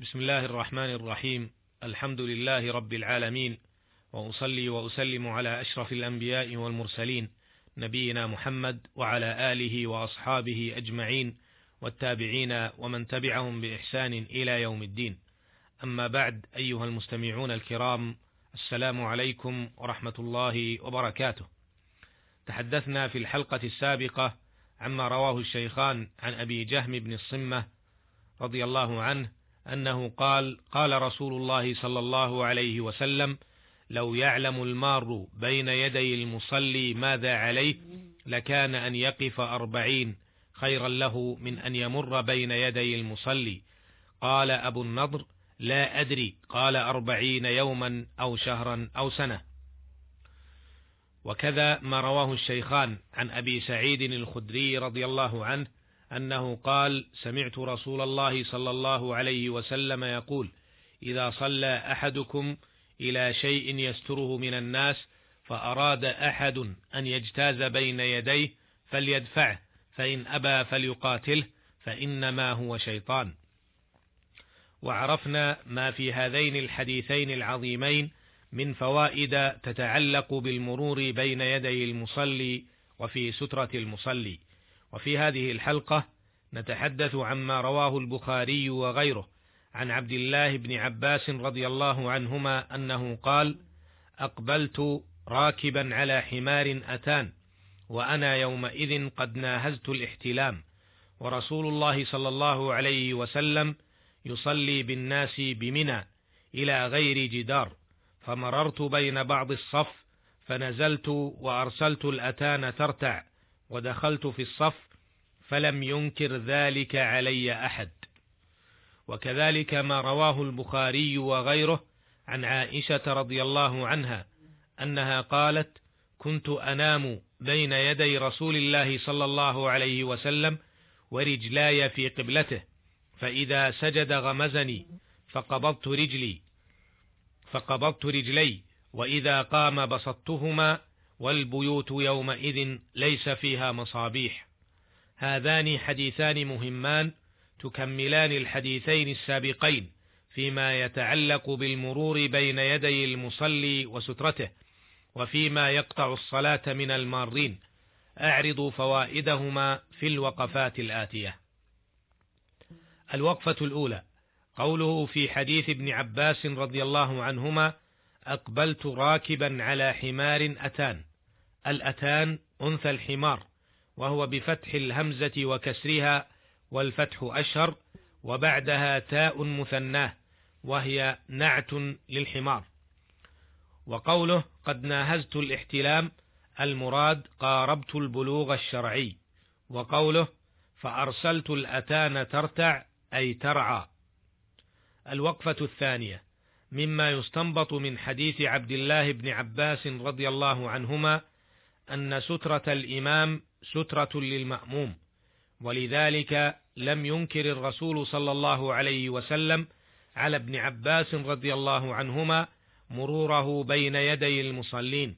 بسم الله الرحمن الرحيم. الحمد لله رب العالمين. وأصلي وأسلم على أشرف الأنبياء والمرسلين. نبينا محمد وعلى آله وأصحابه أجمعين والتابعين ومن تبعهم بإحسان إلى يوم الدين. أما بعد أيها المستمعون الكرام السلام عليكم ورحمة الله وبركاته. تحدثنا في الحلقة السابقة عما رواه الشيخان عن أبي جهم بن الصمة رضي الله عنه أنه قال قال رسول الله صلى الله عليه وسلم لو يعلم المار بين يدي المصلي ماذا عليه لكان أن يقف أربعين خيرا له من أن يمر بين يدي المصلي. قال أبو النضر لا أدري. قال أربعين يوما أو شهرا أو سنة. وكذا ما رواه الشيخان عن أبي سعيد الخدري رضي الله عنه أنه قال سمعت رسول الله صلى الله عليه وسلم يقول إذا صلى أحدكم إلى شيء يستره من الناس فأراد أحد أن يجتاز بين يديه فليدفعه فإن أبى فليقاتله فإنما هو شيطان. وعرفنا ما في هذين الحديثين العظيمين من فوائد تتعلق بالمرور بين يدي المصلي وفي سترة المصلي. وفي هذه الحلقة نتحدث عما رواه البخاري وغيره عن عبد الله بن عباس رضي الله عنهما أنه قال: أقبلت راكبا على حمار أتان، وأنا يومئذ قد ناهزت الاحتلام، ورسول الله صلى الله عليه وسلم يصلي بالناس بمنى إلى غير جدار، فمررت بين بعض الصف فنزلت وأرسلت الأتان ترتع، ودخلت في الصف فلم ينكر ذلك علي أحد. وكذلك ما رواه البخاري وغيره عن عائشة رضي الله عنها أنها قالت كنت أنام بين يدي رسول الله صلى الله عليه وسلم ورجلاي في قبلته فإذا سجد غمزني فقبضت رجلي فقبضت رجلي وإذا قام بسطتهما والبيوت يومئذ ليس فيها مصابيح. هذان حديثان مهمان تكملان الحديثين السابقين فيما يتعلق بالمرور بين يدي المصلي وسترته وفيما يقطع الصلاة من المارين. أعرض فوائدهما في الوقفات الآتية. الوقفة الأولى. قوله في حديث ابن عباس رضي الله عنهما أقبلت راكبا على حمار أتان. الأتان أنثى الحمار وهو بفتح الهمزة وكسرها والفتح أشهر وبعدها تاء مثناه وهي نعت للحمار. وقوله قد ناهزت الاحتلام المراد قاربت البلوغ الشرعي. وقوله فأرسلت الأتان ترتع أي ترعى. الوقفة الثانية مما يستنبط من حديث عبد الله بن عباس رضي الله عنهما أن سترة الإمام سترة للمأموم ولذلك لم ينكر الرسول صلى الله عليه وسلم على ابن عباس رضي الله عنهما مروره بين يدي المصلين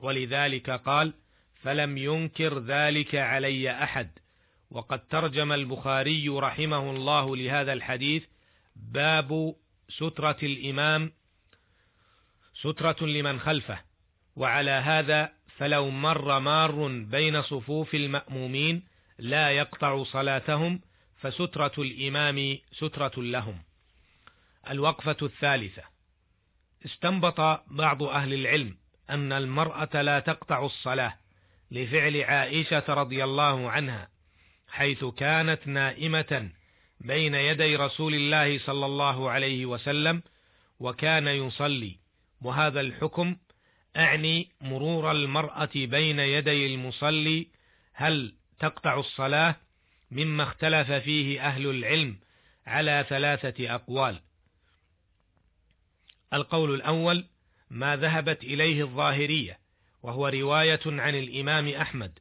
ولذلك قال فلم ينكر ذلك علي أحد وقد ترجم البخاري رحمه الله لهذا الحديث باب سترة الإمام سترة لمن خلفه وعلى هذا فلو مر مار بين صفوف المأمومين لا يقطع صلاتهم فسترة الإمام سترة لهم. الوقفة الثالثة استنبط بعض أهل العلم أن المرأة لا تقطع الصلاة لفعل عائشة رضي الله عنها حيث كانت نائمة بين يدي رسول الله صلى الله عليه وسلم وكان يصلي وهذا الحكم أعني مرور المرأة بين يدي المصلي هل تقطع الصلاة؟ مما اختلف فيه أهل العلم على ثلاثة أقوال. القول الأول ما ذهبت إليه الظاهرية وهو رواية عن الإمام أحمد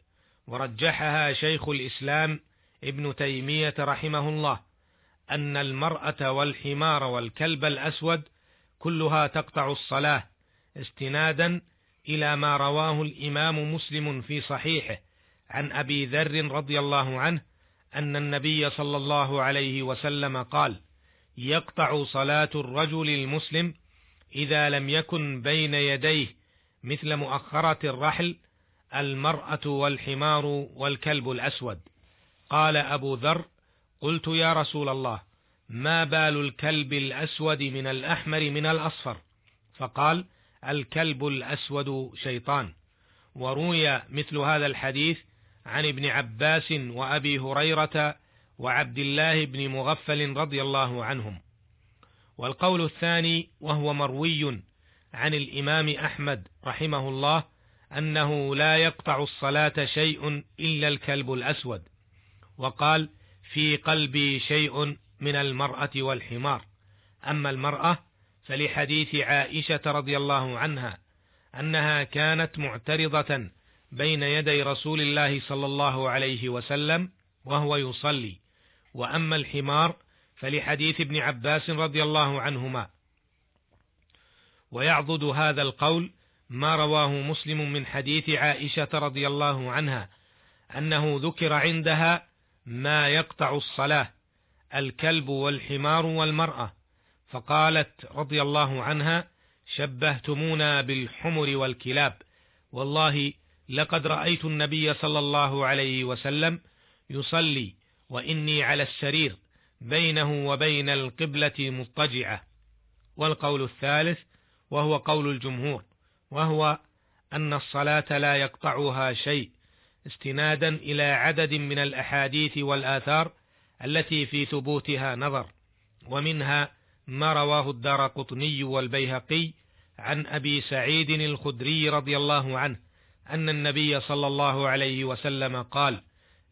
ورجحها شيخ الإسلام ابن تيمية رحمه الله أن المرأة والحمار والكلب الأسود كلها تقطع الصلاة استنادا إلى ما رواه الإمام مسلم في صحيحه عن أبي ذر رضي الله عنه أن النبي صلى الله عليه وسلم قال يقطع صلاة الرجل المسلم إذا لم يكن بين يديه مثل مؤخرة الرحل المرأة والحمار والكلب الأسود قال أبو ذر قلت يا رسول الله ما بال الكلب الأسود من الأحمر من الأصفر؟ فقال الكلب الأسود شيطان. وروي مثل هذا الحديث عن ابن عباس وأبي هريرة وعبد الله بن مغفل رضي الله عنهم. والقول الثاني وهو مروي عن الإمام أحمد رحمه الله أنه لا يقطع الصلاة شيء إلا الكلب الأسود. وقال في قلبي شيء من المرأة والحمار. أما المرأة فلحديث عائشة رضي الله عنها أنها كانت معترضة بين يدي رسول الله صلى الله عليه وسلم وهو يصلي. وأما الحمار فلحديث ابن عباس رضي الله عنهما. ويعضد هذا القول ما رواه مسلم من حديث عائشة رضي الله عنها أنه ذكر عندها ما يقطع الصلاة الكلب والحمار والمرأة. فقالت رضي الله عنها شبهتمونا بالحمر والكلاب. والله لقد رأيت النبي صلى الله عليه وسلم يصلي وإني على السرير بينه وبين القبلة مضطجعة. والقول الثالث وهو قول الجمهور وهو أن الصلاة لا يقطعها شيء استنادا إلى عدد من الأحاديث والآثار التي في ثبوتها نظر ومنها ما رواه الدار قطني والبيهقي عن أبي سعيد الخدري رضي الله عنه أن النبي صلى الله عليه وسلم قال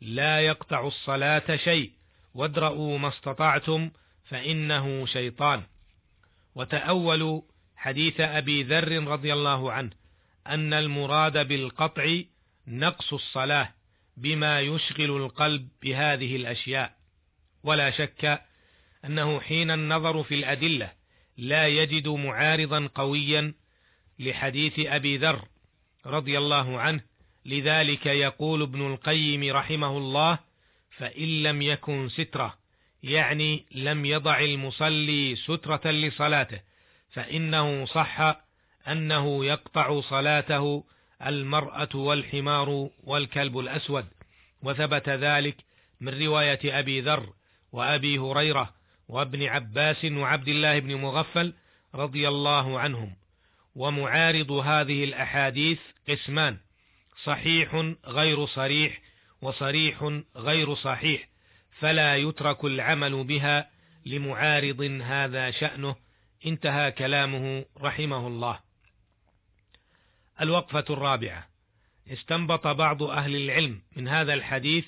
لا يقطع الصلاة شيء وادرؤوا ما استطعتم فإنه شيطان. وتأولوا حديث أبي ذر رضي الله عنه أن المراد بالقطع نقص الصلاة بما يشغل القلب بهذه الأشياء. ولا شك أنه حين النظر في الأدلة لا يجد معارضا قويا لحديث أبي ذر رضي الله عنه لذلك يقول ابن القيم رحمه الله فإن لم يكن سترة يعني لم يضع المصلي سترة لصلاته فإنه صح أنه يقطع صلاته المرأة والحمار والكلب الأسود وثبت ذلك من رواية أبي ذر وأبي هريرة وابن عباس وعبد الله بن مغفل رضي الله عنهم. ومعارض هذه الأحاديث قسمان صحيح غير صريح وصريح غير صحيح فلا يترك العمل بها لمعارض هذا شأنه. انتهى كلامه رحمه الله. الوقفة الرابعة استنبط بعض أهل العلم من هذا الحديث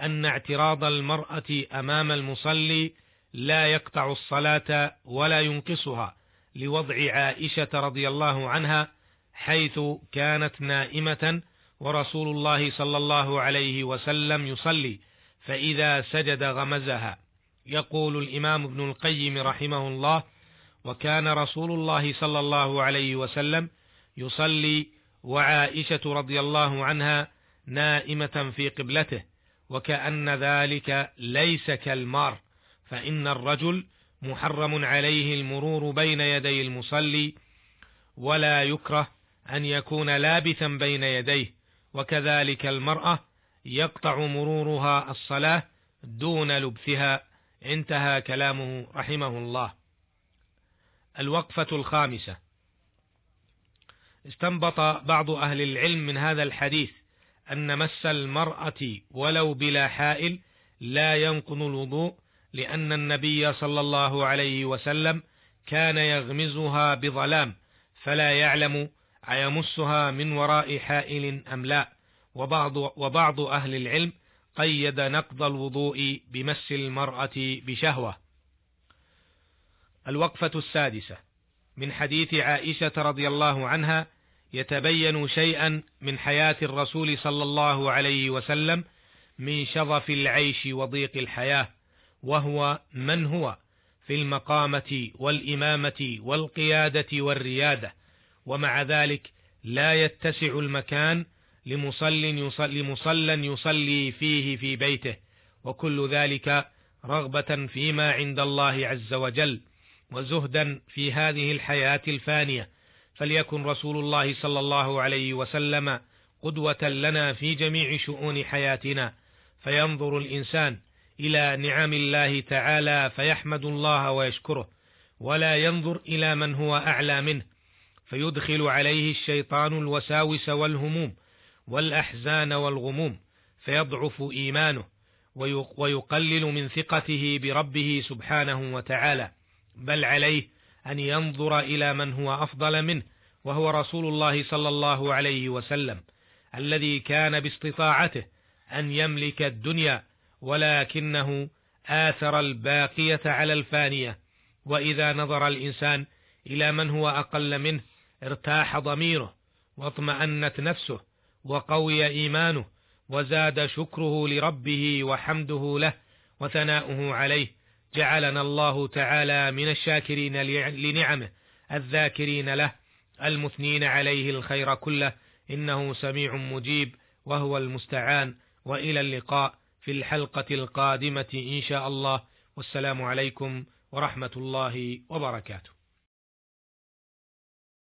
أن اعتراض المرأة أمام المصلي لا يقطع الصلاة ولا ينقصها لوضع عائشة رضي الله عنها حيث كانت نائمة ورسول الله صلى الله عليه وسلم يصلي فإذا سجد غمزها. يقول الإمام ابن القيم رحمه الله وكان رسول الله صلى الله عليه وسلم يصلي وعائشة رضي الله عنها نائمة في قبلته وكأن ذلك ليس كالمار فإن الرجل محرم عليه المرور بين يدي المصلي ولا يكره أن يكون لابثا بين يديه وكذلك المرأة يقطع مرورها الصلاة دون لبثها. انتهى كلامه رحمه الله. الوقفة الخامسة. استنبط بعض أهل العلم من هذا الحديث أن مس المرأة ولو بلا حائل لا ينقض الوضوء لأن النبي صلى الله عليه وسلم كان يغمزها بظلام فلا يعلم أيمسها من وراء حائل أم لا. وبعض, وبعض أهل العلم قيد نقض الوضوء بمس المرأة بشهوة. الوقفة السادسة. من حديث عائشة رضي الله عنها يتبين شيئا من حياة الرسول صلى الله عليه وسلم من شظف العيش وضيق الحياة. وهو من هو في المقامة والإمامة والقيادة والريادة. ومع ذلك لا يتسع المكان لمصل يصلي, لمصل يصلي فيه في بيته. وكل ذلك رغبة فيما عند الله عز وجل. وزهدا في هذه الحياة الفانية. فليكن رسول الله صلى الله عليه وسلم قدوة لنا في جميع شؤون حياتنا. فينظر الإنسان إلى نعم الله تعالى فيحمد الله ويشكره ولا ينظر إلى من هو أعلى منه فيدخل عليه الشيطان الوساوس والهموم والأحزان والغموم فيضعف إيمانه ويقلل من ثقته بربه سبحانه وتعالى بل عليه أن ينظر إلى من هو أفضل منه وهو رسول الله صلى الله عليه وسلم الذي كان باستطاعته أن يملك الدنيا ولكنه آثر الباقية على الفانية وإذا نظر الإنسان إلى من هو أقل منه ارتاح ضميره واطمأنت نفسه وقوي إيمانه وزاد شكره لربه وحمده له وثناؤه عليه جعلنا الله تعالى من الشاكرين لنعمه الذاكرين له المثنين عليه الخير كله إنه سميع مجيب وهو المستعان وإلى اللقاء. في الحلقة القادمة إن شاء الله. والسلام عليكم ورحمة الله وبركاته.